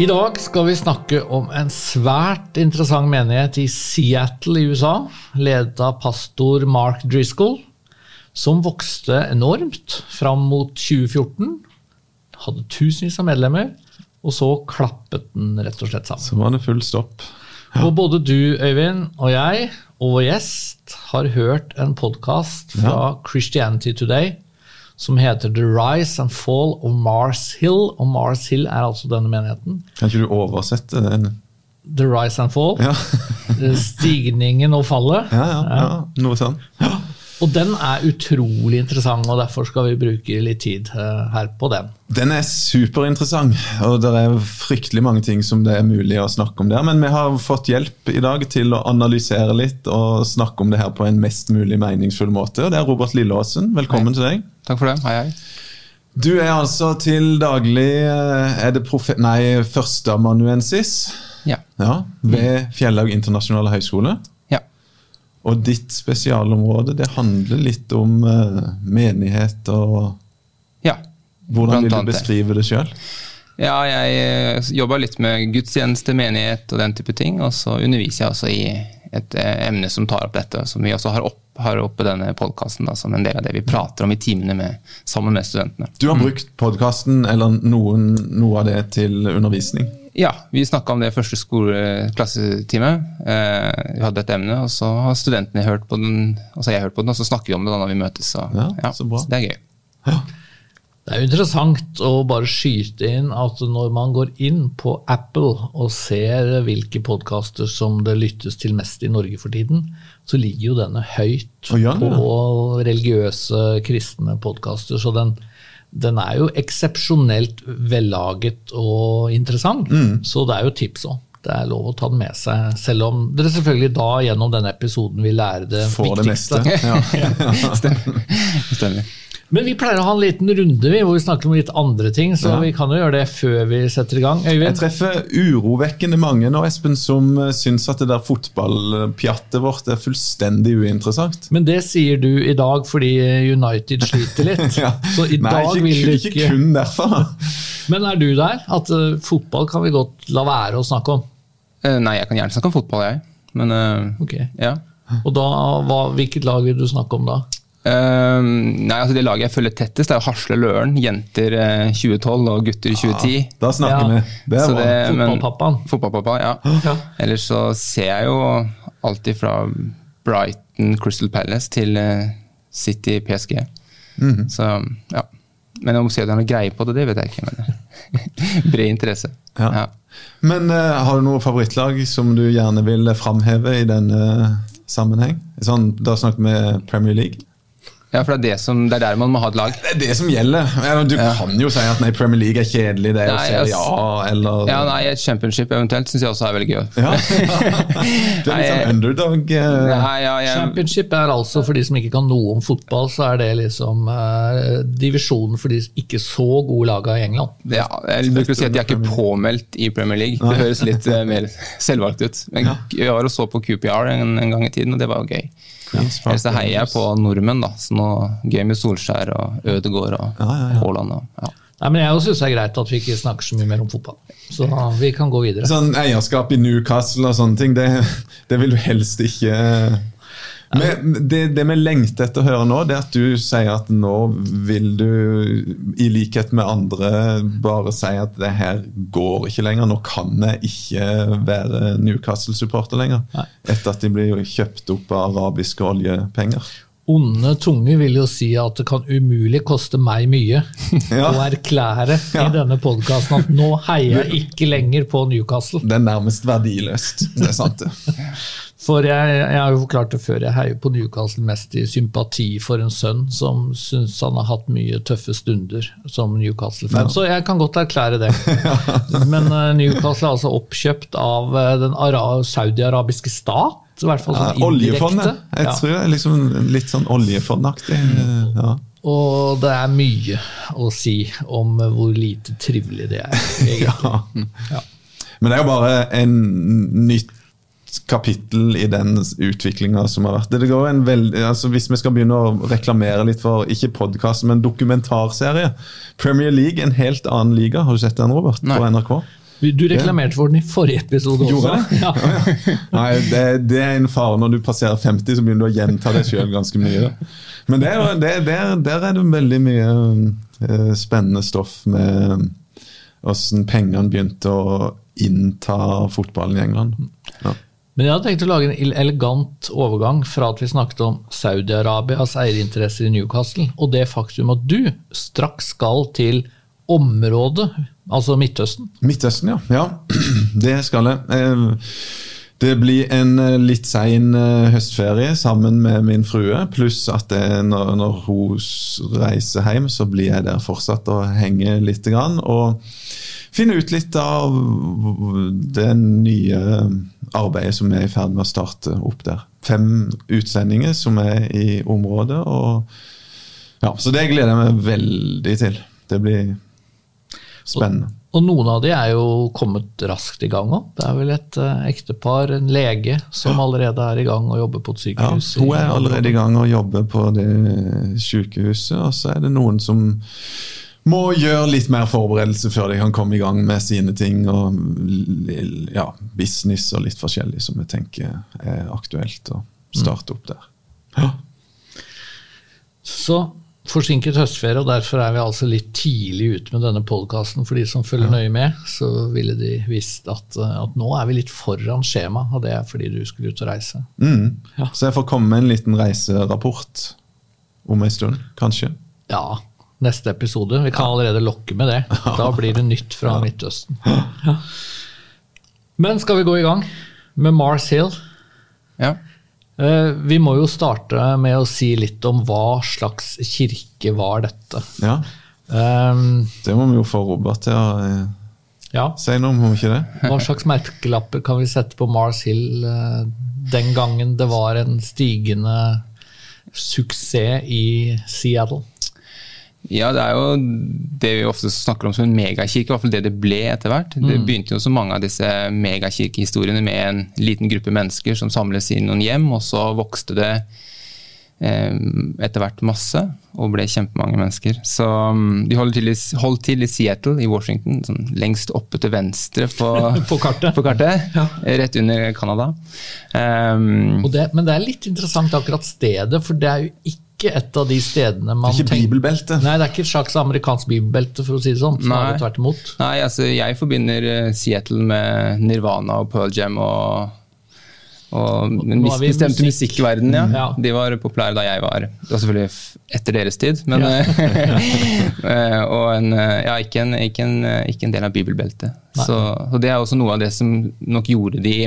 I dag skal vi snakke om en svært interessant menighet i Seattle i USA, ledet av pastor Mark Driscoll, som vokste enormt fram mot 2014. Hadde tusenvis av medlemmer, og så klappet den rett og slett sammen. Så var det full stopp. Og både du, Øyvind, og jeg og vår gjest har hørt en podkast fra Christianity Today som heter The Rise and Fall of Mars Hill. Og Mars Hill er altså denne menigheten. Kan ikke du oversette den? The Rise and Fall. Ja, Stigningen og fallet. ja, ja, ja. noe sånn. Og den er utrolig interessant, og derfor skal vi bruke litt tid eh, her på den. Den er superinteressant, og det er fryktelig mange ting som det er mulig å snakke om der. Men vi har fått hjelp i dag til å analysere litt og snakke om det her på en mest mulig meningsfull måte. Og det er Robert Lilleåsen. Velkommen til deg. Takk for det. Hei, hei. Du er altså til daglig eh, er det profe nei, førsteamanuensis Ja. ja, ved Fjellag internasjonale høgskole. Og ditt spesialområde det handler litt om uh, menighet og ja. Hvordan vil du beskrive det sjøl? Ja, jeg eh, jobber litt med gudstjeneste, menighet og den type ting. Og så underviser jeg også i et eh, emne som tar opp dette, som vi også har, opp, har oppe denne podkasten som en del av det vi prater om i timene med, sammen med studentene. Du har brukt podkasten eller noen, noe av det til undervisning. Ja, vi snakka om det i første skoleklassetime. Eh, vi hadde et emne, og så har studentene hørt på den, og så har jeg hørt på den, og så snakker vi om det da når vi møtes. Så, Ja, så bra. det er gøy. Det er jo interessant å bare skyte inn at når man går inn på Apple og ser hvilke podkaster som det lyttes til mest i Norge for tiden, så ligger jo denne høyt oh, ja, på religiøse, kristne podkaster. Så den, den er jo eksepsjonelt vellaget og interessant. Mm. Så det er jo tips òg. Det er lov å ta den med seg, selv om dere selvfølgelig da gjennom denne episoden vil lære det det viktigste. meste. Ja. Stemmer. Stemmer. Men vi pleier å ha en liten runde vi, hvor vi snakker om litt andre ting, så Ja. vi kan jo gjøre det før vi setter i gang. Øyvind? Jeg treffer urovekkende mange nå, Espen, som eh, syns at det der fotballpjattet vårt er fullstendig uinteressant. Men det sier du i dag fordi United sliter litt. Ja. Så i Nei, dag ikke, vil du ikke ikke kun derfor. Men er du der? At uh, fotball kan vi godt la være å snakke om? Eh, Nei, jeg kan gjerne snakke om fotball, jeg. Men eh, Ok. ja. Og da, hva, hvilket lag vil du snakke om da? Eh, nei, altså Det laget jeg følger tettest, er jo Hasle Løren. Jenter eh, 2012 og gutter 2010. Da snakker Ja. vi. Er men- Fotballpappaen. Fotballpappa, ja. Ja. Ellers så ser jeg jo alltid fra Brighton Crystal Palace til eh, City PSG. Mhm. Så ja. Men om jeg har noe greie på det, det vet jeg ikke. Men bred interesse. Ja. Ja. Men uh, har du noe favorittlag som du gjerne vil framheve i denne sammenheng? Sånn, da snakker vi Premier League. Ja, for det er, det, som, det er der man må ha et lag. Det er det som gjelder. Ja, Du kan jo si at nei, Premier League er kjedelig, det er jo Nei, Serie ja A eller Ja, nei, Et championship eventuelt syns jeg også er veldig gøy. Ja. Du er litt sånn underdog. eh, Nei, ja, jeg, Championship er altså, for de som ikke kan noe om fotball, så er det liksom eh, divisjonen for de ikke så gode lagene i England. Ja, jeg bruker å si at de er ikke påmeldt i Premier League. Det høres litt eh, mer selvvalgt ut. Men jeg var og så på QPR en, en gang i tiden, og det var jo gøy. Ellers så heier jeg på nordmenn, da. Så nå gøy med Solskjær og Ødegaard og Ja, ja, ja. Ja. Nei, men Jeg syns det er greit at vi ikke snakker så mye mer om fotball. Så vi kan gå videre. Sånn eierskap i Newcastle og sånne ting, det, det vil du helst ikke Men det, det vi lengter etter å høre nå, det er at du sier at nå vil du, i likhet med andre, bare si at det her går ikke lenger. Nå kan jeg ikke være Newcastle-supporter lenger. Nei. Etter at de blir kjøpt opp av arabiske oljepenger. Onde tunge vil jo si at det kan umulig koste meg mye Ja. å erklære Ja. i denne podkasten at nå heier jeg ikke lenger på Newcastle. Det er nærmest verdiløst. Det er sant, det. For jeg, jeg har jo forklart det før, jeg heier på Newcastle mest i sympati for en sønn som syns han har hatt mye tøffe stunder som Newcastle-fan. Så jeg kan godt erklære det. Men eh, Newcastle er altså oppkjøpt av eh, den saudi-arabiske stat. I hvert fall Ja, sånn oljefondet. Jeg Ja. tror det er liksom litt sånn oljefondaktig. Ja. Og det er mye å si om hvor lite trivelig det er. Ja. Men det er jo bare en nytt kapittel i den utviklinga som har vært. Det går en veldig, altså Hvis vi skal begynne å reklamere litt for ikke podkast, men dokumentarserie Premier League, en helt annen liga. Har du sett den, Robert? Nei. På NRK? Du reklamerte for den i forrige episode også. Gjorde jeg? Ja. Nei, det, det er en fare når du passerer 50, så begynner du å gjenta deg sjøl ganske mye. Men det, er- det, der, der er det veldig mye uh, spennende stoff med åssen pengene begynte å innta fotballen i England. Ja. Men jeg hadde tenkt å lage en elegant overgang fra at vi snakket om Saudi-Arabias eierinteresser i Newcastle, og det faktum at du straks skal til området, altså Midtøsten. Midtøsten, ja. ja. Det skal jeg. Eh, Det blir en eh, litt sein eh, høstferie sammen med min frue. Pluss at når, når hun reiser hjem, så blir jeg der fortsatt og henger litt. Grann, og finne ut litt av det nye arbeidet som er i ferd med å starte opp der. Fem utsendinger som er i området. ja, Så det gleder jeg meg veldig til. Det blir spennende. Og noen av de er jo kommet raskt i gang òg. Det er vel et uh, ektepar, en lege, som allerede er i gang og jobber på et sykehus. Ja, hun er allerede i gang og jobber på det sykehuset, og så er det noen som må gjøre litt mer forberedelse før de kan komme i gang med sine ting. og ja, Business og litt forskjellig som jeg tenker er aktuelt å starte opp der. Ja. Så forsinket høstferie, og derfor er vi altså litt tidlig ute med denne podkasten. For de som følger nøye med, så ville de visst at, at nå er vi litt foran skjema, og det er fordi du skulle ut og reise. Mm. Ja. Så jeg får komme med en liten reiserapport om en stund, kanskje. Ja, neste episode. Vi kan allerede lokke med det. Da blir det nytt fra Midtøsten. Ja. Men skal vi gå i gang med Mars Hill? Ja. Eh, Vi må jo starte med å si litt om hva slags kirke var dette. Ja, Um, Det må vi jo få Robert til å eh, ja, si noe om, ikke det? Hva slags merkelapper kan vi sette på Mars Hill eh, den gangen det var en stigende suksess i Seattle? Ja, det er jo det vi ofte snakker om som en megakirke, i hvert fall det det ble etter hvert. Det begynte jo som mange av disse megakirkehistoriene med en liten gruppe mennesker som samles i noen hjem, og så vokste det eh, etter hvert masse, og ble kjempemange mennesker. Så um, de holdt til, i, holdt til i Seattle i Washington, sånn lengst oppe til venstre på, På kartet. på kartet, rett under Canada. Um, men det er litt interessant akkurat stedet, for det er jo ikke et av de stedene man Det er ikke bibelbelte. Nei, det er ikke et slags amerikansk bibelbelte, for å si det sånn. Snarere Nei. tvert imot. Nei, altså jeg forbinder eh, Seattle med Nirvana og Pearl Jam og, og den Nå viss er vi i bestemt musikk. musikkverdenen, ja. Ja. De var populære da jeg var Det var selvfølgelig etter deres tid, men ja. Og en, eh, ja, ikke, en, ikke, en, eh, ikke en del av bibelbeltet. Så, så det er også noe av det som nok gjorde de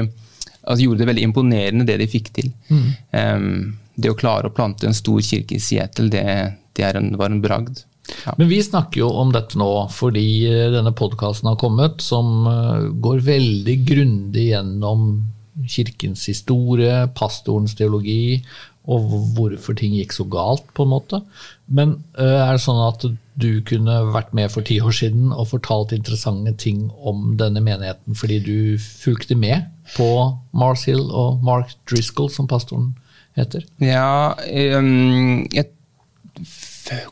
altså gjorde det veldig imponerende, det de fikk til. Mm. Em, det å klare å plante en stor kirke i Seattle, det, det en, var en bragd. Ja. Men vi snakker jo om dette nå fordi eh, denne podkasten har kommet, som eh, går veldig grundig gjennom kirkens historie, pastorens teologi, og hvorfor ting gikk så galt, på en måte. Men eh, er det sånn at du kunne vært med for ti år siden og fortalt interessante ting om denne menigheten fordi du fulgte med på Mars Hill og Mark Driscoll, som pastoren heter? Ja, jeg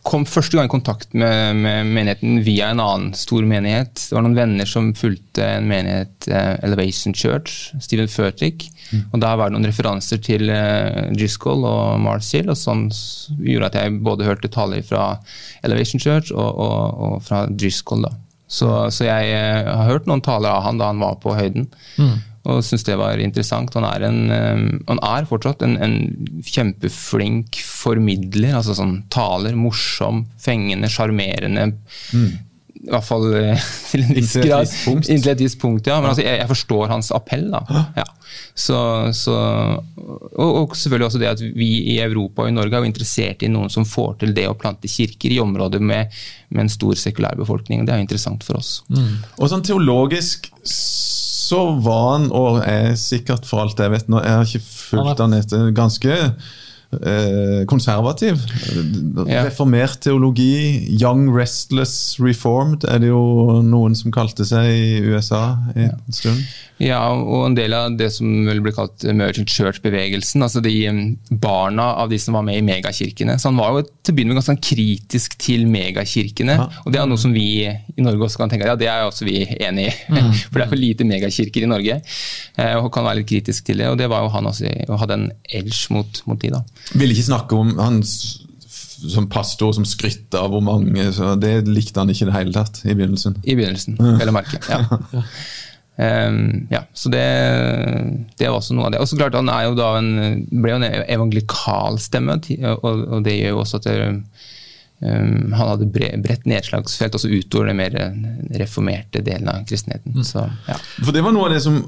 kom første gang i kontakt med, med menigheten via en annen stor menighet. Det var noen venner som fulgte en menighet, eh, Elevation Church, Stephen Furtick. Og Der var det noen referanser til eh, Driscoll og Marcil, og sånn gjorde at jeg både hørte taler fra Elevation Church og, og, og fra Driscoll. da. Så, så jeg eh, har hørt noen taler av han da han var på høyden, og syntes det var interessant. Han er, en, eh, han er fortsatt en, en kjempeflink formidler. altså sånn Taler morsom, fengende, sjarmerende. I hvert fall eh, til en viss grad. Inntil et visst punkt, ja. Men altså, jeg, jeg forstår hans appell. da. Ja. Så, så, og, og selvfølgelig også det at vi i Europa og i Norge er jo interessert i noen som får til det å plante kirker i områder med, med en stor sekulær befolkning. Det er jo interessant for oss. Og sånn teologisk så var han, og er sikkert for alt jeg vet nå Jeg har ikke fulgt han etter ganske konservativ. Ja. Reformert teologi, young restless reformed, er det jo noen som kalte seg i USA en stund. Ja, og en del av det som vel ble kalt emerging church-bevegelsen. altså de Barna av de som var med i megakirkene. Så han var jo til å begynne med ganske sånn kritisk til megakirkene. Ja. Og det er noe som vi i Norge også kan tenke ja, det er også vi enig i. For det er for lite megakirker i Norge. eh, Og kan være litt kritisk til det. Og det var jo han også, og hadde en edge mot, mot de, da. Ville ikke snakke om han som pastor som skrytte av hvor mange så Det likte han ikke i det hele tatt i begynnelsen. I begynnelsen, vel å merke. Ja. Um, ja, så det, det var også noe av det. Og så klart, han er jo da en, ble jo en evangelikal stemme, og, og det gjør jo også at det, ehm, han hadde bre, bredt nedslagsfelt også utover den mer reformerte delen av kristenheten. Så, ja. For det var noe av det som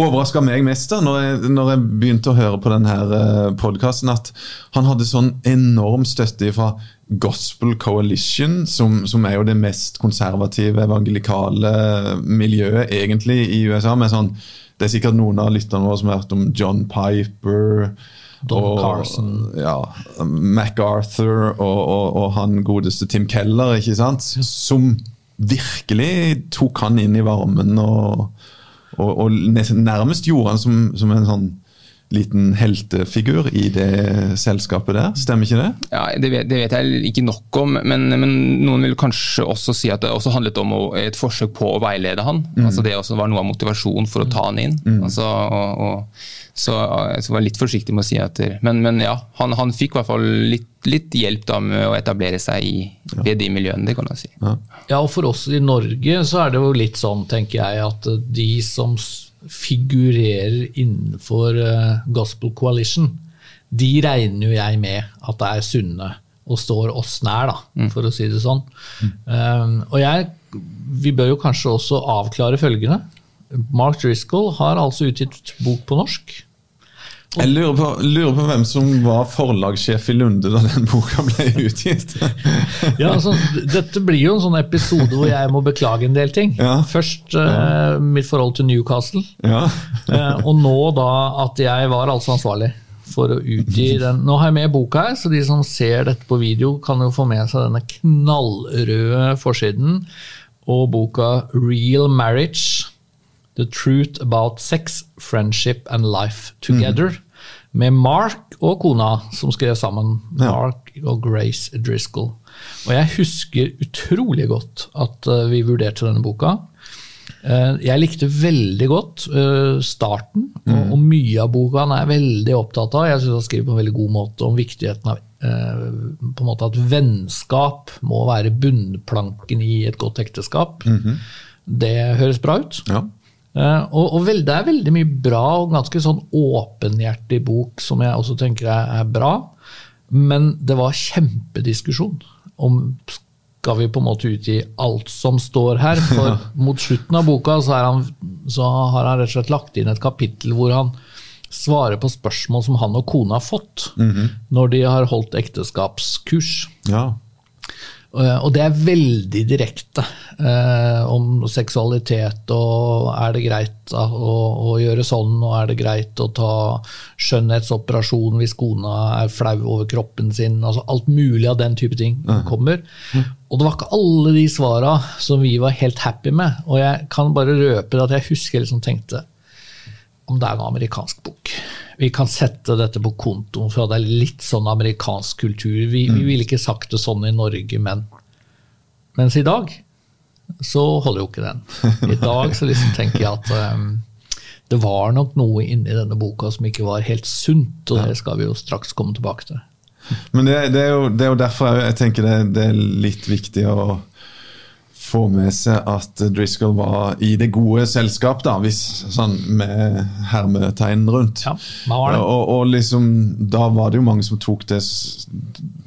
overraska meg mest da når jeg, når jeg begynte å høre på denne podkasten, at han hadde sånn enorm støtte fra Gospel Coalition, som, som er jo det mest konservative, evangelikale miljøet egentlig i USA. med sånn det er sikkert noen av lytterne våre som har hørt om John Piper. Don Carson. Ja, MacArthur og, og, og han godeste Tim Keller, ikke sant? Som virkelig tok han inn i varmen og, og, og nærmest gjorde han som, som en sånn liten heltefigur i det selskapet der. Stemmer ikke det? Ja, det vet, det vet jeg ikke nok om, men, men noen vil kanskje også si at det også handlet om et forsøk på å veilede han. Altså Det også var noe av motivasjonen for å ta han inn. Altså, og, og, så, så var jeg litt forsiktig med å si at Men, men ja, han, han fikk i hvert fall litt, litt hjelp da med å etablere seg i, ved de miljøene, det kan jeg si. Ja, og for oss i Norge så er det jo litt sånn, tenker jeg, at de som figurerer innenfor eh, Gospel Coalition, de regner jo jeg med at det er sunne og står oss nær, da, for å si det sånn. Um, og jeg, vi bør jo kanskje også avklare følgende. Mark Driscoll har altså utgitt bok på norsk. Jeg lurer på, lurer på hvem som var forlagssjef i Lunde da den boka ble utgitt. Ja, altså, dette blir jo en sånn episode hvor jeg må beklage en del ting. Ja. Først eh, mitt forhold til Newcastle, ja. eh, og nå da at jeg var altså ansvarlig for å utgi den. Nå har jeg med boka her, så de som ser dette på video, kan jo få med seg denne knallrøde forsiden og boka Real Marriage. The Truth About Sex, Friendship and Life Together. Med Mark og kona som skrev sammen. Ja. Mark og Grace Driscoll. Og jeg husker utrolig godt at eh, vi vurderte denne boka. Eh, Jeg likte veldig godt eh, starten, og, og mye av boka han er veldig opptatt av. Jeg synes han skriver på en veldig god måte om viktigheten av på en måte at vennskap må være bunnplanken i et godt ekteskap. Det høres bra ut. ja. Eh, og, og vel, det er veldig mye bra og ganske sånn åpenhjertig bok som jeg også tenker er, er bra. Men det var kjempediskusjon om skal vi på en måte utgi alt som står her. For mot slutten av boka så, han, så har han rett og slett lagt inn et kapittel hvor han svarer på spørsmål som han og kona har fått når de har holdt ekteskapskurs. ja. Eh, Og det er veldig direkte eh, om seksualitet og er det greit å, å gjøre sånn, og er det greit å ta skjønnhetsoperasjon hvis kona er flau over kroppen sin. altså Alt mulig av den type ting kommer. Og det var ikke alle de svara som vi var helt happy med. Og jeg kan bare røpe at jeg husker jeg liksom tenkte om det er en amerikansk bok. Vi kan sette dette på kontoen, for det er litt sånn amerikansk kultur. Vi, vi ville ikke sagt det sånn i Norge, men Mens i dag så holder jo ikke den. I dag så liksom tenker jeg at um, det var nok noe inni denne boka som ikke var helt sunt, og det skal vi jo straks komme tilbake til. Men det, det, er jo, det er jo derfor jeg, jeg tenker det, det er litt viktig å få med seg at Driscoll var i det gode selskap, da, hvis, sånn med hermetegn rundt. Ja, hva var det? Og, og liksom, da var det jo mange som tok det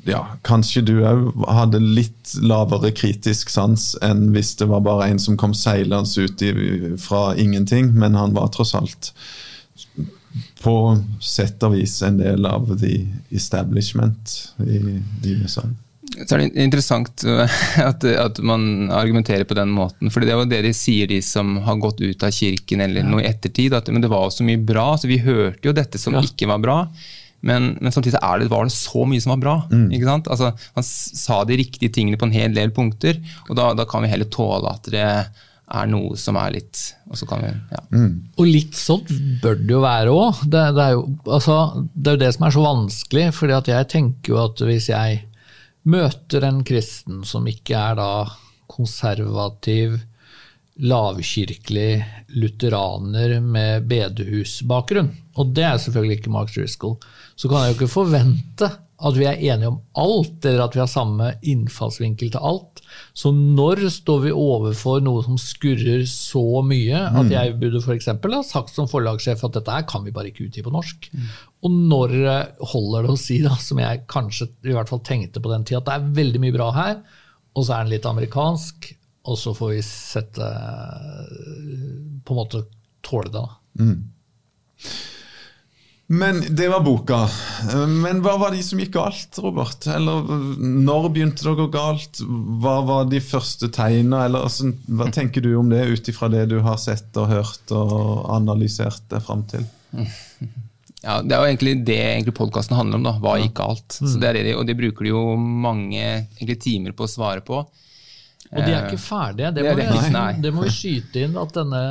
ja, Kanskje du òg hadde litt lavere kritisk sans enn hvis det var bare en som kom seilende ut i, fra ingenting, men han var tross alt på sett og vis en del av the establishment i, i USA. Så er det interessant uh, at, at man argumenterer på den måten. for det er jo det de sier, de som har gått ut av kirken eller noe i ettertid. at men Det var jo så mye bra, så vi hørte jo dette som Ja. ikke var bra. Men, men samtidig er det, var det så mye som var bra. ikke sant? Altså, Man sa de riktige tingene på en hel del punkter, og da, da kan vi heller tåle at det er noe som er litt og så kan vi, ja. Og litt sånn bør det jo være òg. Det, det, er jo- altså, det er jo det som er så vanskelig. fordi at jeg tenker jo at hvis jeg møter en kristen som ikke er da konservativ, lavkirkelig lutheraner med bedehusbakgrunn, og det er selvfølgelig ikke Mark Driscoll, så kan jeg jo ikke forvente at vi er enige om alt, eller at vi har samme innfallsvinkel til alt. Så når står vi overfor noe som skurrer så mye at jeg burde f.eks. ha sagt som forlagssjef at dette her kan vi bare ikke utgi på norsk? Og når eh, holder det å si, da, som jeg kanskje i hvert fall tenkte på den tida, at det er veldig mye bra her, og så er den litt amerikansk, og så får vi sette På en måte tåle det, da. Men det var boka. Men hva var de som gikk galt, Robert? Eller når begynte det å gå galt? Hva var de første tegna? Eller altså, hva tenker du om det ut ifra det du har sett og hørt og analysert deg fram til? Ja, Det er jo egentlig det podkasten handler om. da, Hva gikk galt? Så det er det, Og det bruker de jo mange egentlig, timer på å svare på. Og de er ikke ferdige. Det må, det ikke, vi, nei. det må vi skyte inn at denne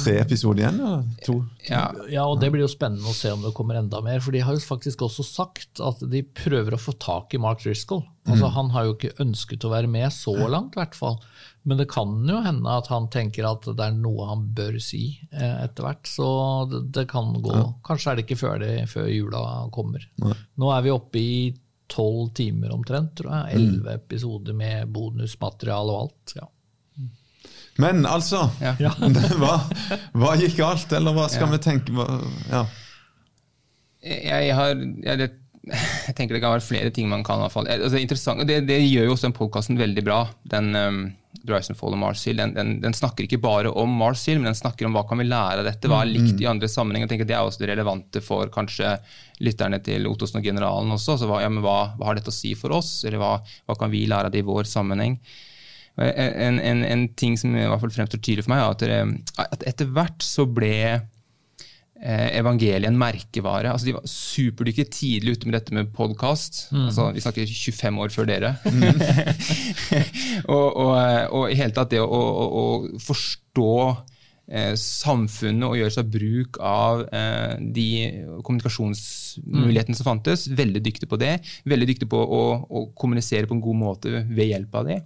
Tre episoder igjen? Eller to? Ja, Ja, og det blir jo spennende å se om det kommer enda mer. For de har jo faktisk også sagt at de prøver å få tak i Mark Driscoll. Altså, Han har jo ikke ønsket å være med så langt, i hvert fall. Men det kan jo hende at han tenker at det er noe han bør si eh, etter hvert. Så det, det kan gå. Kanskje er det ikke før, det, før jula kommer. Nå er vi oppe i tolv timer omtrent, tror jeg. Elleve episoder med bonusmateriale og alt. ja. Men altså Ja. hva, hva gikk galt, eller hva skal Ja. vi tenke hva- ja. jeg, har, jeg, det, jeg tenker det kan være flere ting man kan. i hvert fall. Altså, interessant, og det, det gjør jo også den podkasten veldig bra. den um, Fall of Mars Hill. Den, den, den snakker ikke bare om Mars Hill, men den snakker om hva kan vi lære av dette. Hva er likt i andre sammenhenger. Tenker Det er også det relevante for kanskje lytterne til Ottosen og generalen også. Altså, hva, ja, hva, hva har dette å si for oss, eller hva, hva kan vi lære av det i vår sammenheng? En, en, en ting som i hvert fall fremstår tydelig for meg, er at, det, at etter hvert så ble eh, evangeliet en merkevare. Altså, de var superdyktige tidlig ute med dette med podkast. Altså, vi snakker 25 år før dere. og, og, i hele tatt det å, å, å forstå eh, samfunnet og gjøre seg bruk av eh, de kommunikasjonsmulighetene som fantes. Veldig dyktig på det. Veldig dyktig på å, å kommunisere på en god måte ved hjelp av det.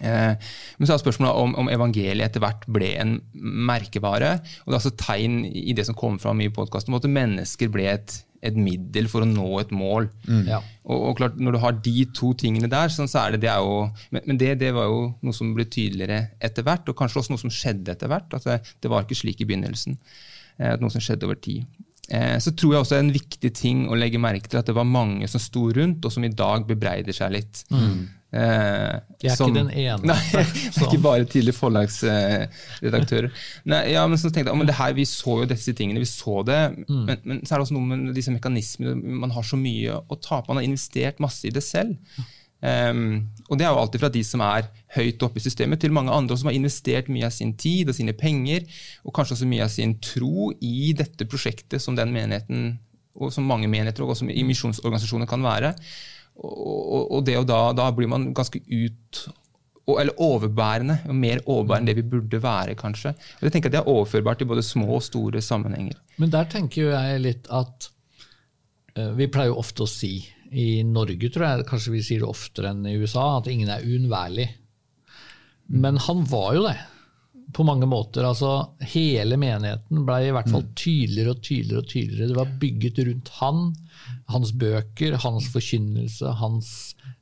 Eh, Men så er spørsmålet om, om evangeliet etter hvert ble en merkevare. og Det er altså tegn i det som kom fram i podkasten, om at mennesker ble et, et middel for å nå et mål. Ja. Og, og klart, Når du har de to tingene der, sånn, så er det, det er jo, Men, men det, det var jo noe som ble tydeligere etter hvert, og kanskje også noe som skjedde etter hvert. at Det, det var ikke slik i begynnelsen. eh, Noe som skjedde over tid. Eh, Så tror jeg også det er en viktig ting å legge merke til at det var mange som sto rundt, og som i dag bebreider seg litt. Eh, Jeg er som- ikke den ene. Nei, ikke bare tidligere forlagsredaktører. Eh, ja, men så tenkte jeg, men det her, Vi så jo disse tingene, vi så det, men, men så er det også noe med disse mekanismene. Man har så mye å tape. Man har investert masse i det selv. Um, og det er jo alltid fra de som er høyt oppe i systemet, til mange andre som har investert mye av sin tid og sine penger, og kanskje også mye av sin tro i dette prosjektet som den menigheten, og som mange menigheter og i misjonsorganisasjoner kan være. Og, og, og da, da blir man ganske ut eller overbærende, mer overbærende enn det vi burde være, kanskje. Og jeg tenker at Det er overførbart i både små og store sammenhenger. Men der tenker jeg litt at eh, Vi pleier jo ofte å si i Norge, tror jeg, kanskje vi sier det oftere enn i USA, at ingen er uunnværlig. Men han var jo det, på mange måter. Altså, hele menigheten ble i hvert fall tydeligere og tydeligere. og tydeligere. Det var bygget rundt han, hans bøker, hans forkynnelse, hans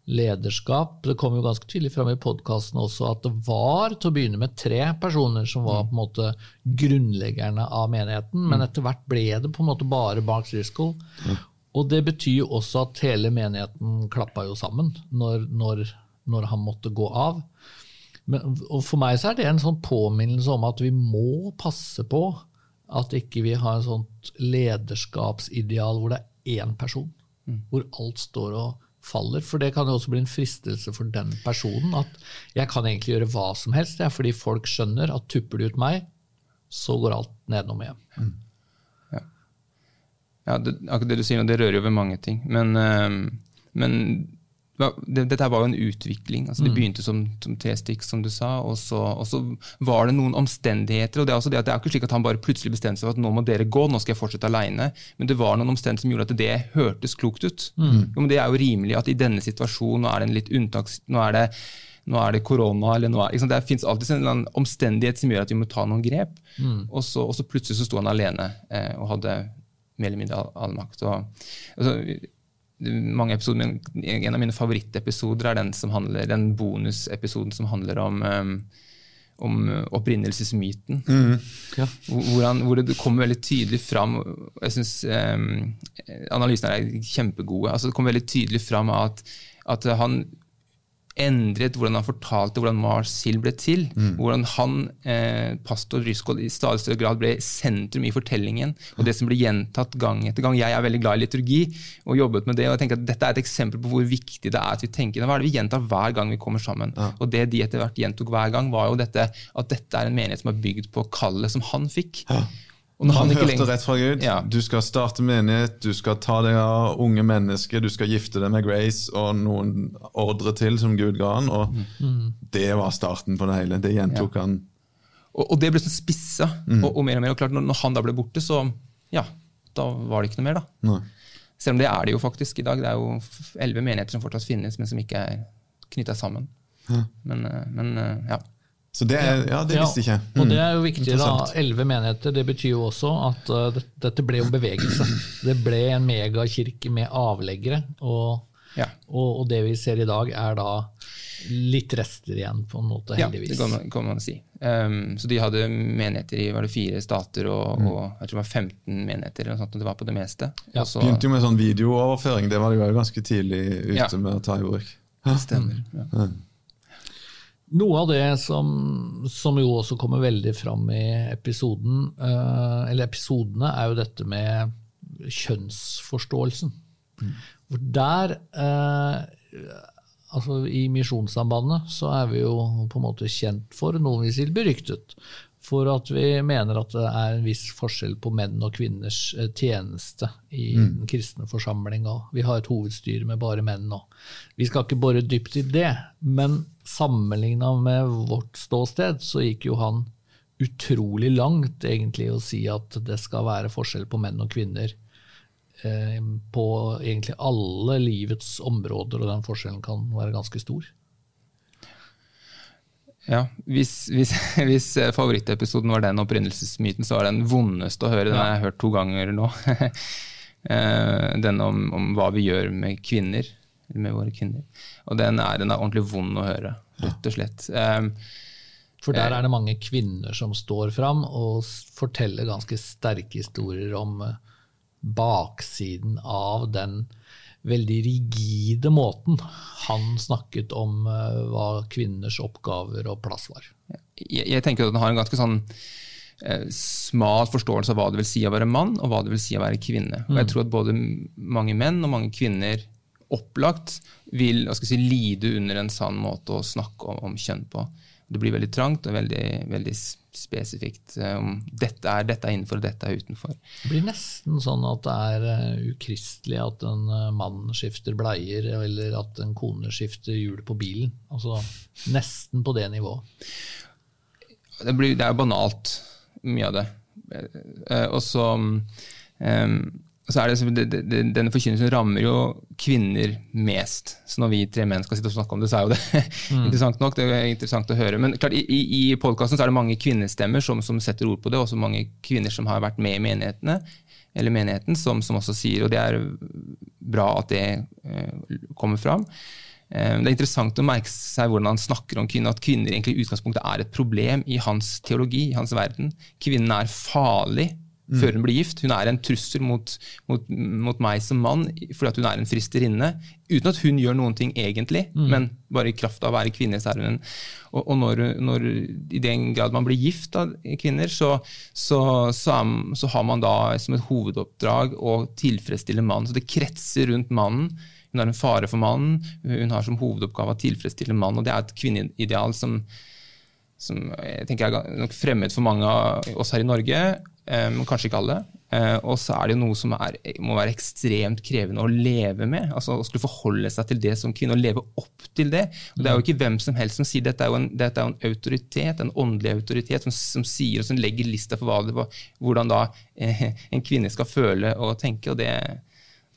lederskap. Det kom jo ganske tydelig fram i podkasten også at det var til å begynne med tre personer som var på en måte grunnleggerne av menigheten, men etter hvert ble det på en måte bare Mark Driscoll. Og det betyr jo også at hele menigheten klappa jo sammen når, når, når han måtte gå av. Men, og for meg så er det en sånn påminnelse om at vi må passe på at ikke vi har et sånt lederskapsideal hvor det er én person, hvor alt står og faller. For det kan jo også bli en fristelse for den personen. At jeg kan egentlig gjøre hva som helst, det er fordi folk skjønner at tupper de ut meg, så går alt nedenom igjen. Ja, det, akkurat det du sier nå, det rører jo ved mange ting. Men, øh, men dette var jo en utvikling. altså Det begynte som, som tre stykk, som du sa, og så, og så var det noen omstendigheter. og Det er også det at det er ikke slik at han bare plutselig bestemte seg for at nå må dere gå, nå skal jeg fortsette aleine. Men det var noen omstendigheter som gjorde at det hørtes klokt ut. Jo, men Det er jo rimelig at i denne situasjonen, nå er det en litt unntaks... Nå er det nå er det korona, eller nå er, liksom, Det fins alltid en omstendighet som gjør at vi må ta noen grep. Og, så, og så plutselig så sto han alene eh, og hadde mer eller mindre all, all makt. Og, altså, mange episoder, men En av mine favorittepisoder er den, som handler, den bonusepisoden som handler om, um, om opprinnelsesmyten. Ja. Hvor, hvor, han, hvor det kommer veldig tydelig fram Jeg synes, um, analysene er kjempegode. altså Det kommer veldig tydelig fram at, at han endret hvordan han fortalte hvordan Mars Hill ble til. Hvordan han, eh, pastor Driscoll, i stadig større grad ble sentrum i fortellingen. Og det som ble gjentatt gang etter gang. Jeg er veldig glad i liturgi og jobbet med det. og jeg tenker at Dette er et eksempel på hvor viktig det er at vi tenker. Hva er det vi gjentar hver gang vi kommer sammen? Og det de etter hvert gjentok hver gang, var jo dette at dette er en menighet som er bygd på kallet som han fikk. Og Han ikke hørte rett fra Gud. Ja. Du skal starte menighet, du skal ta deg av unge mennesker, du skal gifte deg med Grace og noen ordre til som Gud ga han. Og det var starten på det hele. Det gjentok han. Og, og det ble sånn spissa og, og mer og mer. Og klart, når, når han da ble borte, så ja, da var det ikke noe mer, da. Nei. Selv om det er det jo faktisk i dag. Det er jo elleve menigheter som fortsatt finnes, men som ikke er knytta sammen. Men, eh, men eh, ja. Så det, er- ja, det visste jeg ikke. Og Mm. det er jo viktig, da. Elleve menigheter. Det betyr jo også at uh, dette ble jo bevegelse. Det ble en megakirke med avleggere. Og, Ja. og, og det vi ser i dag, er da litt rester igjen, på en måte, heldigvis. Ja, det kan man, kan man si. Um, så de hadde menigheter i var det fire stater, og, og jeg tror det var 15 menigheter. eller noe sånt, og det var på det meste. Ja. Også, Begynte jo med sånn videooverføring. Det var de jo ganske tidlig ute Ja. med å ta i bruk. Stemmer. Ja. Noe av det som, som jo også kommer veldig fram i episoden, eh, eller episodene, er jo dette med kjønnsforståelsen. For der eh, altså I Misjonssambandet så er vi jo på en måte kjent for, noen vil si beryktet, for at vi mener at det er en viss forskjell på menn og kvinners eh, tjeneste i den kristne forsamling. og Vi har et hovedstyre med bare menn nå. Vi skal ikke bore dypt i det, men sammenligna med vårt ståsted, så gikk jo han utrolig langt egentlig å si at det skal være forskjell på menn og kvinner eh, på egentlig alle livets områder, og den forskjellen kan være ganske stor. Ja, hvis, hvis, hvis favorittepisoden var den opprinnelsesmyten, så var den vondeste å høre. Den har jeg hørt to ganger nå. Eh, den om, om hva vi gjør med kvinner. Med våre kvinner. Og den den er ordentlig vond å høre, rett og slett. Um, For der er det mange kvinner som står fram og forteller ganske sterke historier om eh, baksiden av den veldig rigide måten han snakket om eh, hva kvinners oppgaver og plass var. jeg, jeg tenker at den har en ganske sånn eh, smal forståelse av hva det vil si å være mann, og hva det vil si å være kvinne. Og jeg tror at både mange menn og mange kvinner opplagt vil si, lide under en sann måte å snakke om, om kjønn på. Det blir veldig trangt og veldig, veldig spesifikt. Um, dette er, dette er innenfor, og dette er utenfor. Det blir nesten sånn at det er eh, ukristelig at en eh, mann skifter bleier, eller at en kone skifter hjul på bilen. Altså nesten på det nivået. det, blir, det er jo banalt, mye av det. Og så, eh, så er det, det, det, Denne forkynnelsen rammer jo kvinner mest. Så når vi tre menn skal sitte og snakke om det, så er jo det interessant nok. Det er interessant å høre. Men klart, i, i, i podkasten er det mange kvinnestemmer som, som setter ord på det, også mange kvinner som har vært med i menighetene, eller menigheten, som, som også sier, og det er bra at det eh, kommer fram. Eh, Det er interessant å merke seg hvordan han snakker om kvinner, at kvinner egentlig i utgangspunktet er et problem i hans teologi, i hans verden. Kvinnen er farlig før hun blir gift. Hun er en trussel mot, mot, mot meg som mann fordi at hun er en fristerinne. Uten at hun gjør noen ting egentlig, men bare i kraft av å være kvinne. så er hun en Og, og når, når, i den grad man blir gift av kvinner, så, så, så, er, så har man da som et hovedoppdrag å tilfredsstille mannen. Så det kretser rundt mannen. Hun er en fare for mannen. Hun har som hovedoppgave å tilfredsstille mannen. og Det er et kvinneideal som som jeg tenker er nok fremmed for mange av oss her i Norge, eh, men kanskje ikke alle. Eh, og så er det jo noe som er, må være ekstremt krevende å leve med. altså Å skulle forholde seg til det som kvinne, og leve opp til det. Og Det er jo ikke hvem som helst som sier dette. er jo en, dette er jo en autoritet, en åndelig autoritet, som, som sier og som legger lista for det, var, hvordan da eh, en kvinne skal føle og tenke. og det,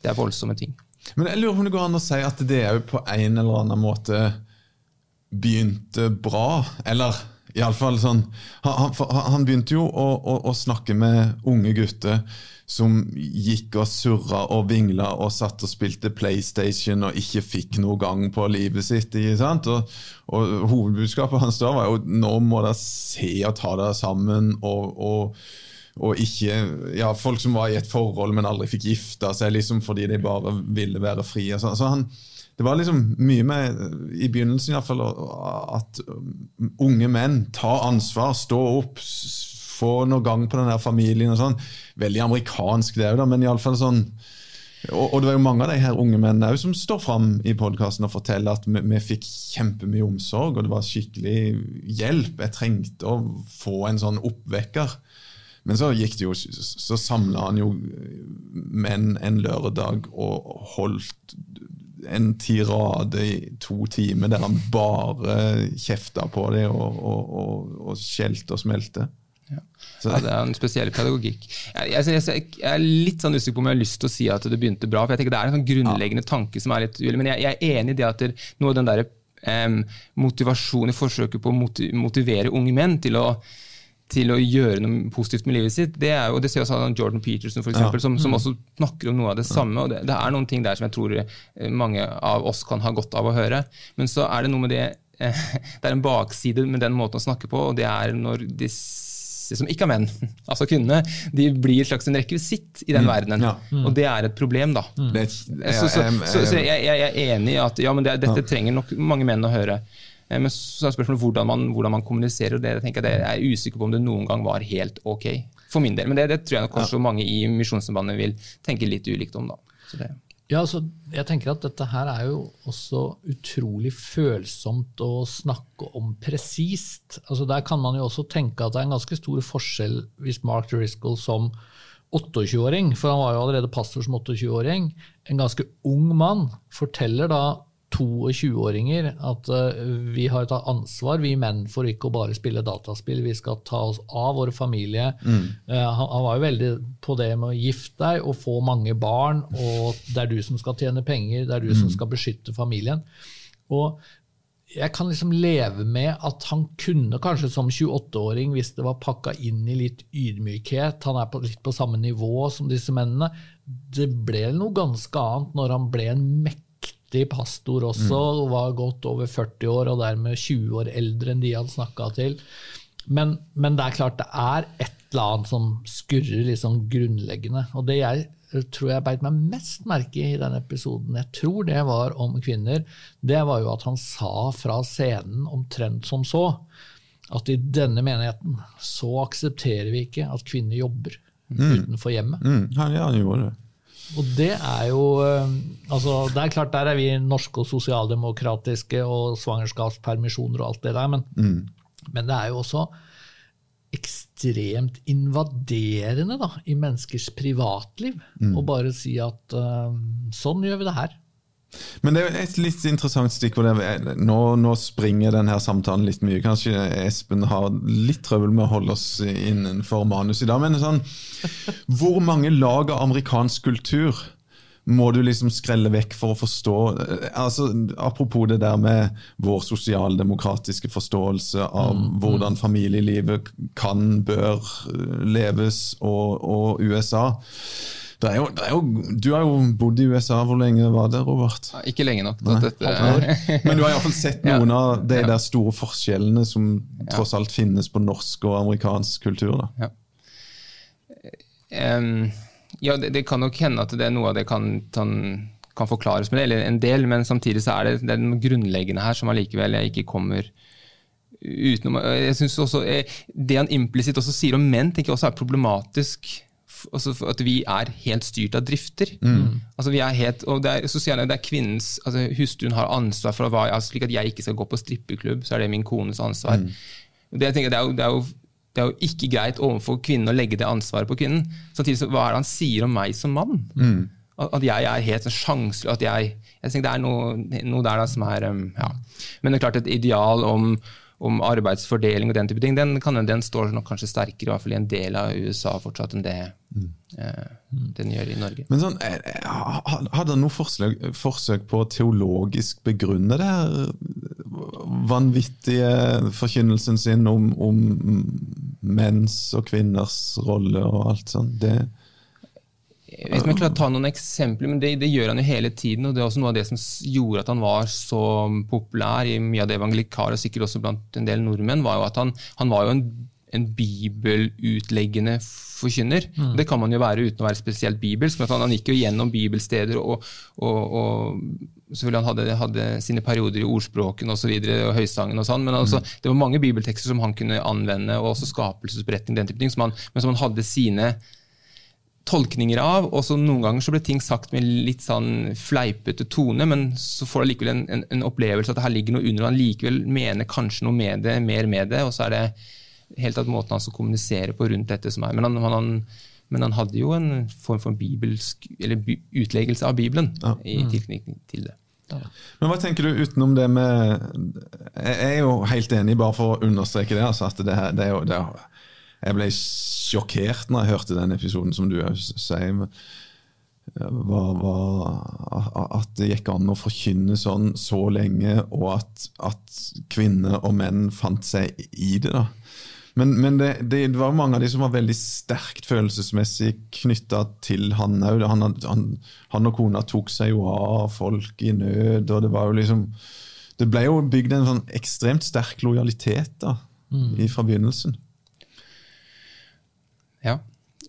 det er voldsomme ting. Men jeg lurer på om det går an å si at det er jo på en eller annen måte begynte bra, eller iallfall sånn han, han, han, begynte jo å, å, å, snakke med unge gutter som gikk og surra og vingla og satt og spilte PlayStation og ikke fikk noe gang på livet sitt. ikke? Og, og Hovedbudskapet hans da var jo nå må dere se og ta dere sammen. og, og og ikke ja, folk som var i et forhold, men aldri fikk gifta seg liksom fordi de bare ville være frie. Så, så han, det var liksom mye med, i begynnelsen iallfall, at unge menn tar ansvar, står opp, får noe gang på den der familien og sånn. Veldig amerikansk, det òg, men iallfall sånn og, og, det var jo mange av de her unge mennene som står fram i podkasten og forteller at vi, vi fikk kjempemye omsorg, og det var skikkelig hjelp. Jeg trengte å få en sånn oppvekker. Men så gikk det jo, så samla han jo menn en lørdag og holdt en tirade i to timer der han bare kjefta på dem og, og, og, og skjelte og smelte. Ja. ja. Det er en spesiell pedagogikk. Jeg, jeg, jeg, jeg, er litt sånn usikker på om jeg har lyst til å si at det begynte bra. for jeg tenker Det er en sånn grunnleggende ja. tanke som er litt ulig, men jeg, er enig i det at det, noe av den der, um, motivasjonen i forsøket på å motivere unge menn til å til å gjøre noe positivt med livet sitt. Det er jo, det ser også Jordan Peterson for eksempel, ja. som, som, mm. også snakker om noe av det samme. og det, det, er noen ting der som jeg tror eh, mange av oss kan ha godt av å høre. Men så er det noe med det eh, Det er en bakside med den måten å snakke på, og det er når disse som ikke er menn, altså kvinnene, de blir et slags en rekvisitt i den mm. verdenen. Ja. Mm. Og det er et problem, da. Mm. Så, så, så, så jeg, jeg, er enig i at ja, men det, dette trenger nok mange menn å høre. Eh, men så er spørsmålet hvordan man, hvordan man kommuniserer. det, jeg, det er jeg usikker på om det noen gang var helt ok. For min del. Men det, det tror jeg nok kanskje ja. mange i Misjonssambandet vil tenke litt ulikt om. da. Ja, altså, jeg tenker at Dette her er jo også utrolig følsomt å snakke om presist. Altså, der kan man jo også tenke at det er en ganske stor forskjell hvis Mark Driscoll som 28-åring, for han var jo allerede pastor som 28-åring, en ganske ung mann, forteller da 22-åringer at uh, vi har et ansvar, vi menn, for ikke å bare spille dataspill. Vi skal ta oss av vår familie. Mm. Uh, han, var jo veldig på det med å gifte deg og få mange barn, og det er du som skal tjene penger, det er du mm. som skal beskytte familien. Og jeg kan liksom leve med at han kunne kanskje som 28-åring, hvis det var pakka inn i litt ydmykhet, han er på, litt på samme nivå som disse mennene, det ble noe ganske annet når han ble en mektig mektig pastor også, mm. var godt over 40 år og dermed 20 år eldre enn de hadde snakka til. Men, men, det er klart det er et eller annet som skurrer sånn grunnleggende. Og det jeg tror jeg beit meg mest merke i den episoden, jeg tror det var om kvinner, det var jo at han sa fra scenen omtrent som så at i denne menigheten så aksepterer vi ikke at kvinner jobber mm. utenfor hjemmet. Mm. Ja, han gjorde det. Og det er jo eh, altså Det er klart, der er vi norske og sosialdemokratiske og svangerskapspermisjoner og alt det der, men, mm. men det er jo også ekstremt invaderende da, i menneskers privatliv mm. å bare si at uh, sånn gjør vi det her. Men det er et litt interessant stikkord. Nå, nå, springer denne samtalen litt mye. Kanskje Espen har litt trøbbel med å holde oss innenfor manus i dag. Men sånn, hvor mange lag av amerikansk kultur må du liksom skrelle vekk for å forstå altså, Apropos det der med vår sosialdemokratiske forståelse av mm, hvordan familielivet kan, bør leves, og, og USA. Det er jo, det er jo, du har jo bodd i USA. Hvor lenge var det, Robert? Ja, ikke lenge nok. Dette, Men du har iallfall sett noen ja. av de der store forskjellene som tross alt finnes på norsk og amerikansk kultur. da. Ja, um, ja det, det, kan nok hende at det er noe av det kan, kan, kan forklares med det, eller en del, men samtidig så er det, det er noe grunnleggende her som allikevel ikke kommer utenom. Jeg synes også, eh, Det han implisitt også sier om menn, tenker jeg også er problematisk altså at vi er helt styrt av drifter. Mm. Altså vi er helt, og det er, sosiale, det er kvinnens, altså Hustruen har ansvar for hva, altså slik at jeg ikke skal gå på strippeklubb, så er det min kones ansvar. Mm. Det, jeg tenker, det, er jo, det, er jo, det, er jo, ikke greit overfor kvinnen å legge det ansvaret på kvinnen. Samtidig så hva er det han sier om meg som mann? Mm. At, at, jeg er helt sånn sjanseløs. At jeg, jeg tenker det er noe, noe der da, som er um, ja. Men det er klart et ideal om om arbeidsfordeling og den type ting, den, kan, den står nok kanskje sterkere i hvert fall i en del av USA fortsatt enn det mm. eh, den gjør i Norge. Men sånn, Hadde han Har noe forsøk, forsøk på å teologisk begrunne det her vanvittige forkynnelsen sin om, om menns og kvinners rolle og alt sånt? Det jeg vet ikke om jeg klarer å ta noen eksempler, men det, det, gjør han jo hele tiden. og Det er også noe av det som gjorde at han var så populær i mye av det evangelikale, og sikkert også blant en del nordmenn, var jo at han, han var jo en, en bibelutleggende forkynner. Mm. Det kan man jo være uten å være spesielt bibelsk, men han, han gikk jo gjennom bibelsteder og, og, og selvfølgelig Han hadde, hadde, sine perioder i ordspråken og, så videre, og høysangen og sånn, men altså, mm. det var mange bibeltekster som han kunne anvende, og også skapelsesberetning, den type ting, som han, men som han hadde sine tolkninger av, og så noen ganger så ble ting sagt med litt sånn fleipete tone, men så får du likevel en, en, en, opplevelse at det her ligger noe under, og han likevel mener kanskje noe med det, mer med det, og så er det helt tatt måten han skal kommunisere på rundt dette som er. Men han, han, men han hadde jo en form for bibelsk, eller utleggelse av Bibelen ja. i mm. tilknytning til det. Ja. Men hva tenker du utenom det med Jeg er jo helt enig, bare for å understreke det, altså at det, det er jo det er, jeg ble sjokkert når jeg hørte den episoden som du sier. Var, var, at det gikk an å forkynne sånn så lenge, og at, at kvinner og menn fant seg i det. da. Men, men det, det, var mange av de som var veldig sterkt følelsesmessig knytta til han òg. Han, han, han, og kona tok seg jo av folk i nød, og det var jo liksom Det ble jo bygd en sånn ekstremt sterk lojalitet da, mm. fra begynnelsen.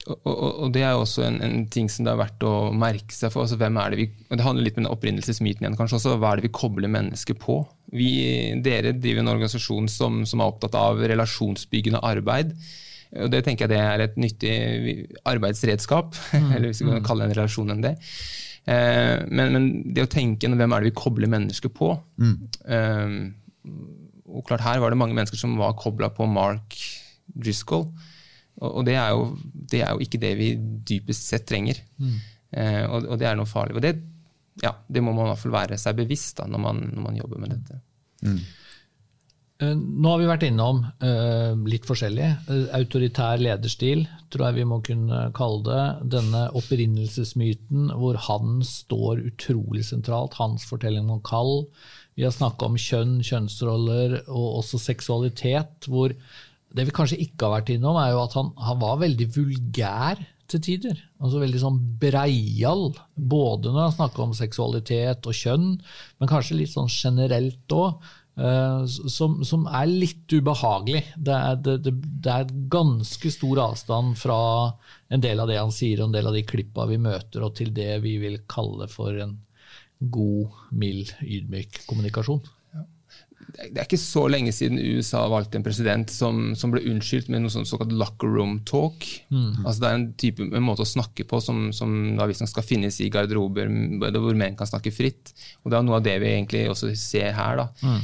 Og, og, og, det er jo også en, en, ting som det er verdt å merke seg for. Altså, hvem er Det vi, og det handler litt om den opprinnelsesmyten igjen, kanskje også. Hva er det vi kobler mennesker på? Vi, dere driver en organisasjon som, som, er opptatt av relasjonsbyggende arbeid. og Det tenker jeg det er et nyttig arbeidsredskap, mm. eller hvis vi kan mm. kalle en relasjon enn det. Eh, men, men, det å tenke hvem er det vi kobler mennesker på mm. eh, og klart Her var det mange mennesker som var kobla på Mark Driscoll. Og, det er, jo, det er, jo, ikke det vi dypest sett trenger. Mm. Eh, og, og, det er noe farlig. Og det, ja, det må man i hvert fall være seg bevisst da, når man, når man jobber med dette. Mm. Eh, nå har vi vært innom uh, litt forskjellig. Uh, autoritær lederstil, tror jeg vi må kunne kalle det. Denne opprinnelsesmyten hvor han står utrolig sentralt. Hans fortelling om kall. Vi har snakka om kjønn, kjønnsroller og også seksualitet. hvor det vi kanskje ikke har vært innom, er jo at han, han var veldig vulgær til tider. Altså veldig sånn breial, både når han snakka om seksualitet og kjønn, men kanskje litt sånn generelt òg. Eh, som, som, er litt ubehagelig. Det er, det, det, det er, ganske stor avstand fra en del av det han sier, og en del av de klippa vi møter, og til det vi vil kalle for en god, mild, ydmyk kommunikasjon det er ikke så lenge siden USA valgte en president som, som ble unnskyldt med noe sånn såkalt locker room talk. Mm. Altså Det er en, type, en måte å snakke på som, som da visstnok skal finnes i garderober hvor menn kan snakke fritt. Og Det er noe av det vi egentlig også ser her. da. Mm.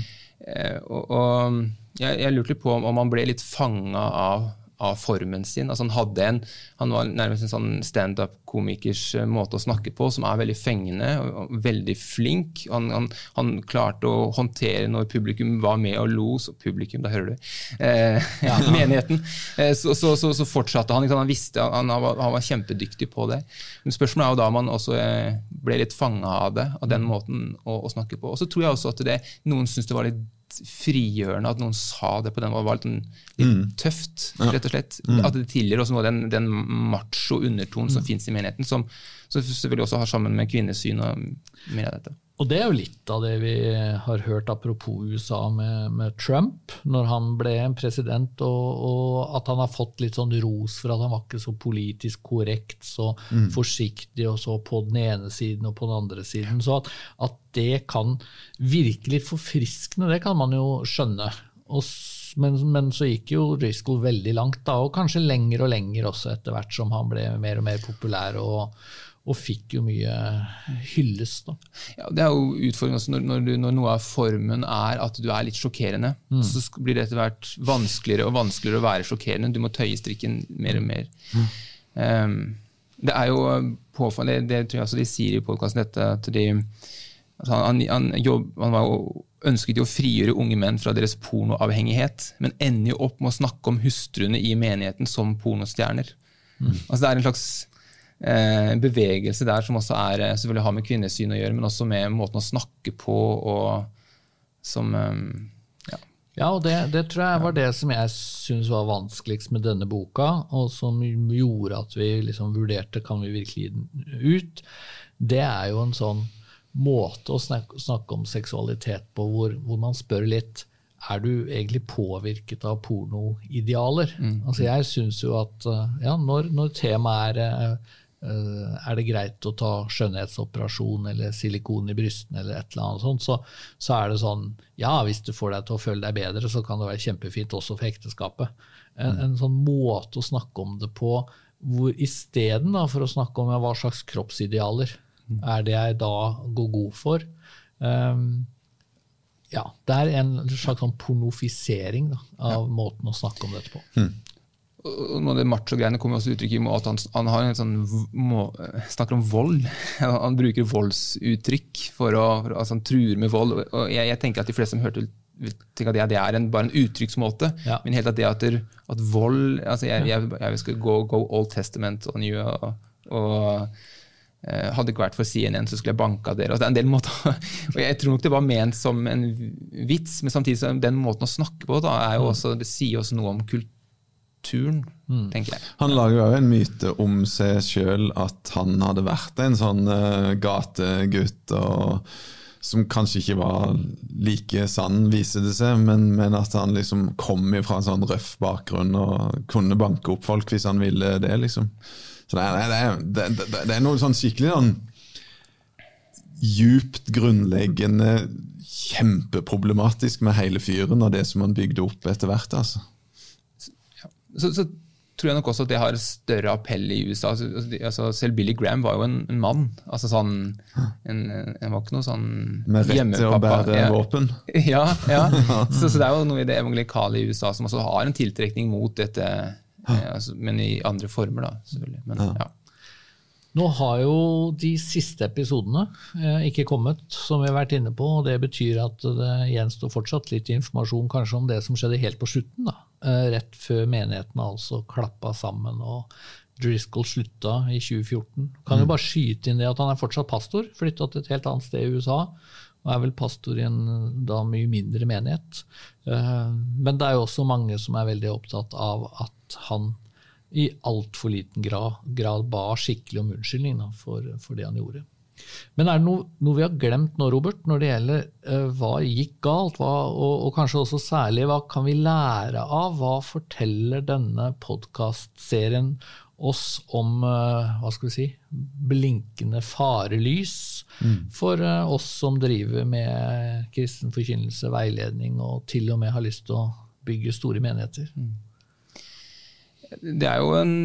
Eh, og, og jeg, jeg, lurte litt på om, om han ble litt fanga av av formen sin. Altså han, hadde en, han var nærmest en sånn standup-komikers eh, måte å snakke på som er veldig fengende og veldig flink. Han, han, han, klarte å håndtere når publikum var med og lo, så publikum, da hører du, eh, ja. menigheten. Eh, så, så, så, så, fortsatte han. Han visste, han, var, var kjempedyktig på det. Men spørsmålet er jo da man også eh, ble litt fanga av det, av den måten å, å snakke på. Og så tror jeg også at det, noen syns det var litt frigjørende at noen sa det på den måten. var litt, litt mm. tøft, rett og slett. Mm. At det tilgir også av den, den macho undertonen som mm. finnes i menigheten, som, som selvfølgelig også har sammen med kvinnesyn og mer av dette. Og det er jo litt av det vi har hørt apropos USA med, med Trump, når han ble en president, og, og, at han har fått litt sånn ros for at han var ikke så politisk korrekt, så mm. forsiktig og så på den ene siden og på den andre siden. Så at, at det kan virke litt forfriskende, det kan man jo skjønne. Og, men, men, så gikk jo Driscoll veldig langt, da, og kanskje lenger og lenger også etter hvert som han ble mer og mer populær og, og fikk jo mye hyllest. da. Ja, Det er jo utfordringen også når, når, du, når noe av formen er at du er litt sjokkerende. Så blir det etter hvert vanskeligere og vanskeligere å være sjokkerende. Du må tøye strikken mer og mer. Um, det er jo påfallende, det, det tror jeg også de sier i podkasten, dette at de altså han, han, jobb, han var jo, ønsket jo å frigjøre unge menn fra deres pornoavhengighet, men ender jo opp med å snakke om hustruene i menigheten som pornostjerner. Altså Det er en slags eh, bevegelse der som også er, eh, selvfølgelig har med kvinnesyn å gjøre, men også med måten å snakke på og som eh, ja. Ja, og det, det tror jeg var det som jeg syns var vanskeligst med denne boka, og som gjorde at vi liksom vurderte kan vi virkelig gi den ut. Det er jo en sånn måte å snakke, snakke om seksualitet på hvor, hvor man spør litt er du egentlig påvirket av pornoidealer? Altså jeg syns jo at eh, ja, når, når temaet er er det greit å ta skjønnhetsoperasjon eller silikon i brystene eller et eller annet sånt, så, så er det sånn Ja, hvis du får deg til å føle deg bedre, så kan det være kjempefint også for ekteskapet. En, en sånn måte å snakke om det på hvor isteden for å snakke om ja, hva slags kroppsidealer er det jeg da går god for? Um, Ja, det er en slags sånn pornofisering da, av måten å snakke om dette på. Og noe av det macho-greiene kommer også uttrykk i at han, han har en sånn må, snakker om vold. Han bruker voldsuttrykk for å altså Han truer med vold. og jeg, jeg tenker at de fleste som hørte tenker at det, det er en, bare en uttrykksmåte. Ja. Men helt at det at, der- at vold altså Jeg, jeg, jeg skal gå, go Old Testament on you. og, og eh, hadde det ikke vært for CNN, så skulle jeg banka dere. Altså, det er en del måter, og Jeg tror nok det var ment som en vits, men samtidig så den måten å snakke på da, er jo også, det sier også noe om kulturen, tenker jeg. Han lager jo en myte om seg sjøl at han hadde vært en sånn uh, gategutt. og som kanskje ikke var like sann, viser det seg, men, men at han liksom kom fra en sånn røff bakgrunn og kunne banke opp folk hvis han ville det. liksom. Så det er, det er, det, er, det er noe sånn skikkelig sånn djupt grunnleggende, kjempeproblematisk med hele fyren og det som han bygde opp etter hvert. altså. Så, så tror jeg nok også at det har større appell i USA. Altså, altså, altså, selv Billy Graham var jo en, en mann. altså sånn, en, en var ikke noe sånn Med rett til å bære Ja. våpen. Ja, ja. Så, så det er jo noe i det evangelikale i USA som også har en tiltrekning mot dette, eh, altså, men i andre former, da, selvfølgelig. Men, ja. Nå har jo de siste episodene eh, ikke kommet, som vi har vært inne på. og Det betyr at det gjenstår fortsatt litt informasjon kanskje om det som skjedde helt på slutten. da, Rett før menigheten altså klappa sammen og Driscoll slutta i 2014. Kan jo bare skyte inn det at han er fortsatt pastor, flytta til et helt annet sted i USA. Og er vel pastor i en da mye mindre menighet. Eh, Men det er jo også mange som er veldig opptatt av at han i altfor liten grad, grad ba skikkelig om unnskyldning for, for det han gjorde. Men er det noe, noe vi har glemt nå, Robert, når det gjelder uh, hva gikk galt? Hva, og, og kanskje også særlig hva kan vi lære av? Hva forteller denne podkastserien oss om uh, hva skal vi si, blinkende farelys for uh, oss som driver med kristen forkynnelse, veiledning og til og med har lyst til å bygge store menigheter? Det er jo en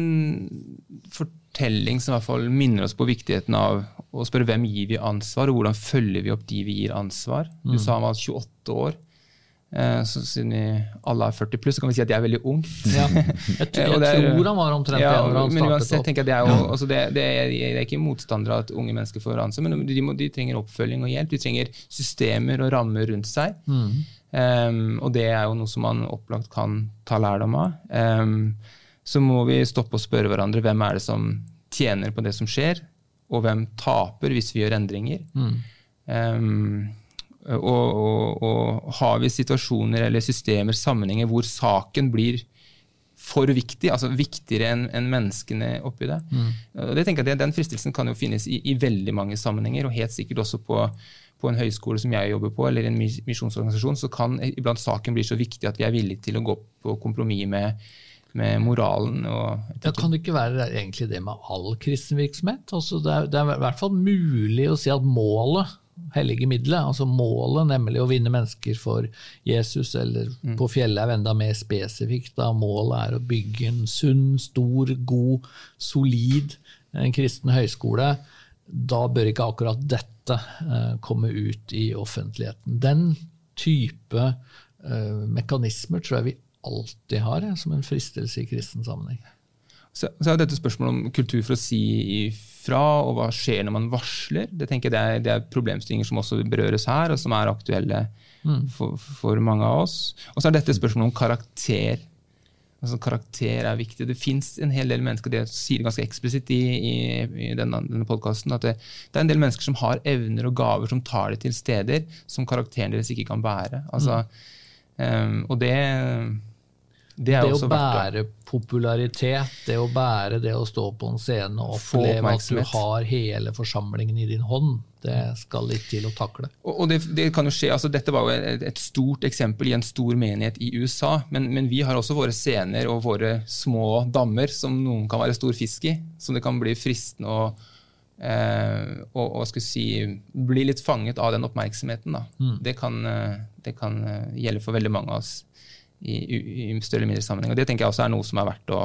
fortelling som i hvert fall minner oss på viktigheten av å spørre hvem gir vi ansvar, og hvordan følger vi opp de vi gir ansvar. Du sa han var 28 år. Eh, Så siden vi alle er 40 pluss, så kan vi si at jeg er veldig ung. Ja, jeg, tror, jeg er- tror han var omtrent ja, det når han men startet opp. jeg det er jo, altså det, det er, Jeg er ikke motstander av at unge mennesker får ansvar, men de, må, de trenger oppfølging og hjelp. De trenger systemer og rammer rundt seg. Um, og det er jo noe som man opplagt kan ta lærdom av. Um, så må vi stoppe og spørre hverandre hvem er det som tjener på det som skjer, og hvem taper hvis vi gjør endringer. Um, og, og, og har vi situasjoner eller systemer, sammenhenger, hvor saken blir for viktig, altså viktigere enn en menneskene oppi det. Og det tenker jeg at Den fristelsen kan jo finnes i, i veldig mange sammenhenger, og helt sikkert også på, på en høyskole som jeg jobber på, eller en misjonsorganisasjon, så kan iblant saken bli så viktig at vi er villige til å gå på kompromiss med, med moralen. og Da kan det ikke være egentlig det med all kristen virksomhet? Altså det, er, det er i hvert fall mulig å si at målet, hellige middelet, altså målet, nemlig å vinne mennesker for Jesus, eller på fjellet er enda mer spesifikt, da målet er å bygge en sunn, stor, god, solid en kristen høyskole, da bør ikke akkurat dette eh, komme ut i offentligheten. Den type eh, mekanismer tror jeg vi alltid har jeg, som en fristelse i kristen sammenheng. Så, så er dette spørsmålet om kultur for å si ifra, og hva skjer når man varsler. Det tenker jeg det er, det er problemstillinger som også berøres her, og som er aktuelle mm. for, for, mange av oss. Og så er dette spørsmålet om karakter. Altså Karakter er viktig. Det fins en hel del mennesker, det sier ganske eksplisitt i, i, i denne, denne podkasten, at det, det, er en del mennesker som har evner og gaver som tar det til steder som karakteren deres ikke kan bære. Altså, mm. um, og det det, det å bære popularitet, det å bære det å stå på en scene og oppleve at du har hele forsamlingen i din hånd, det skal litt til å takle. Og, det, det, kan jo skje, altså Dette var jo et, et, stort eksempel i en stor menighet i USA, men, men, vi har også våre scener og våre små dammer som noen kan være stor fisk i, som det kan bli fristende å eh, og, og si, bli litt fanget av den oppmerksomheten. Mm. Det, kan, eh, det kan eh, gjelde for veldig mange av oss i, i, større eller mindre sammenheng. Og Det tenker jeg også er noe som er verdt å,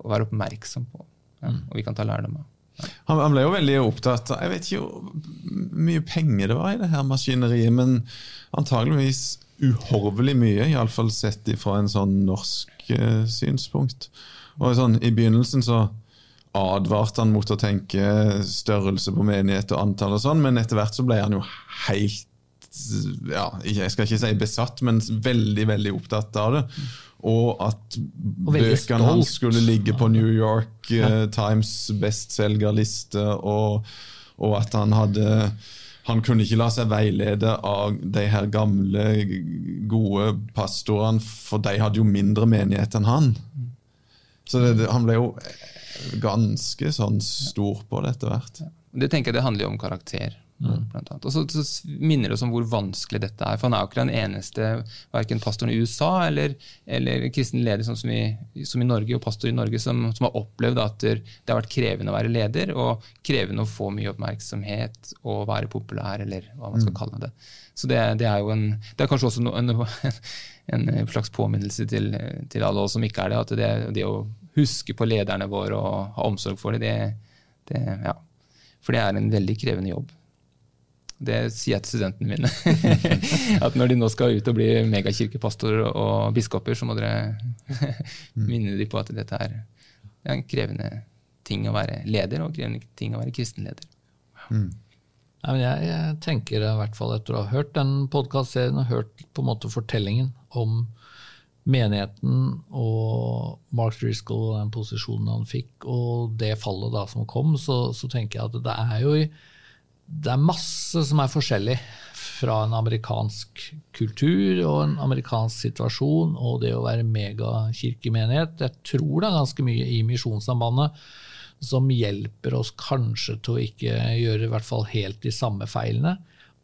å være oppmerksom på, ja, mm. og vi kan ta lærdom av. Ja. Han, ble jo veldig opptatt av Jeg vet ikke hvor mye penger det var i det her maskineriet, men antageligvis uhorvelig mye, iallfall sett fra en sånn norsk eh, synspunkt. Og sånn, I begynnelsen så advarte han mot å tenke størrelse på menighet og antall, og sånn, men etter hvert så ble han jo helt ja, Jeg skal ikke si besatt, men veldig veldig opptatt av det. Og at og bøkene hans skulle ligge på New York uh, Times bestselgerliste, og, og at han hadde han kunne ikke la seg veilede av de her gamle, gode pastorene, for de hadde jo mindre menighet enn han. Så det, han ble jo ganske sånn stor på det etter hvert. Det tenker jeg det handler jo om karakter. Mm. Blant annet. Og så, så, minner det oss om hvor vanskelig dette er. For han er jo ikke den eneste verken pastoren i USA eller, eller kristen leder sånn som, i, som, i, Norge, og pastor i Norge som, som har opplevd at det har vært krevende å være leder, og krevende å få mye oppmerksomhet og være populær, eller hva man skal mm. kalle det. Så det, det, er jo en, det er kanskje også en, en, slags påminnelse til, til, alle oss som ikke er det, at det, det å huske på lederne våre og ha omsorg for dem, det, det, ja. For det er en veldig krevende jobb. Det sier jeg til studentene mine. at når de nå skal ut og bli megakirkepastorer og biskoper, så må dere minne dem på at dette er en krevende ting å være leder, og krevende ting å være kristenleder. Mm. Ja, jeg, jeg, tenker i hvert fall etter å ha hørt den podkastserien og hørt på en måte fortellingen om menigheten og Mark Driscoll og den posisjonen han fikk, og det fallet da som kom, så, så tenker jeg at det er jo i det er masse som er forskjellig fra en amerikansk kultur og en amerikansk situasjon og det å være megakirkemenighet. Jeg tror det er ganske mye i Misjonssambandet som hjelper oss kanskje til å ikke gjøre i hvert fall helt de samme feilene.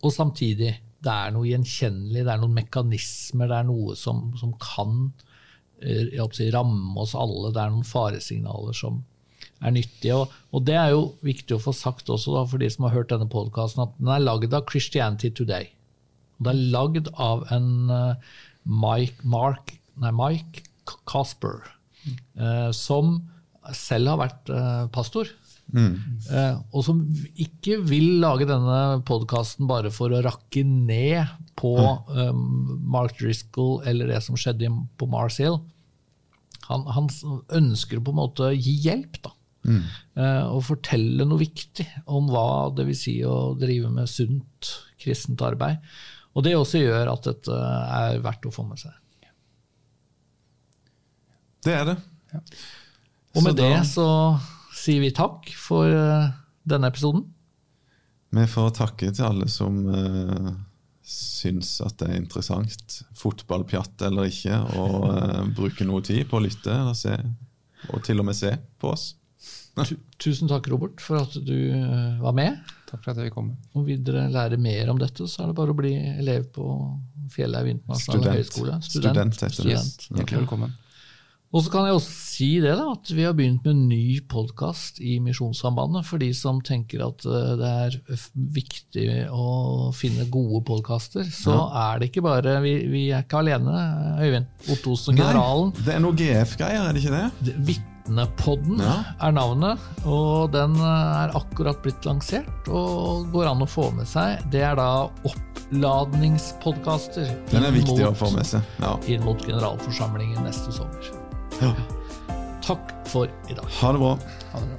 Og samtidig, det er noe gjenkjennelig, det er noen mekanismer, det er noe som, som kan eh, si, ramme oss alle. Det er noen faresignaler som, er nyttige. Og, og, det er jo viktig å få sagt også da, for de som har hørt denne podkasten, at den er lagd av Christianity Today. Den er lagd av en uh, Mike, Mark, nei, Mike Casper, uh, som selv har vært uh, pastor. Mm. og som ikke vil lage denne podkasten bare for å rakke ned på mm. Mark Driscoll eller det som skjedde på Mars Hill. Han, han, ønsker på en måte å gi hjelp. Da. Mm. og fortelle noe viktig om hva det vil si å drive med sunt kristent arbeid. Og det også gjør at dette er verdt å få med seg. Det er det. Ja. Og med så det så sier vi takk for uh, denne episoden. Vi får takke til alle som uh, syns at det er interessant, fotballpjatt eller ikke, og uh, bruke noe tid på å lytte og, se, og til og med se på oss. Tusen takk, Robert, for at du eh, var med. Takk for at jeg komme. Og vil dere lære mer om dette, så er det bare å bli elev på Fjellhaug internasjonale høgskole. Student. Student, Student. Hjertelig velkommen. Og så kan jeg også si det da, at vi har begynt med en ny podkast i Misjonssambandet. For de som tenker at eh, det er viktig å finne gode podkaster, så ja. er det ikke bare Vi, vi er ikke alene, Øyvind. Ottosen, generalen. Det er noe GF-greier, er det ikke det? det Vitnepodden Ja. er navnet, og den er akkurat blitt lansert og går an å få med seg. Det er da oppladningspodkaster Den er viktig viktig å få med seg. Ja. inn mot generalforsamlingen neste sommer. Ja. Takk for i dag. Ha det bra. Ha det bra.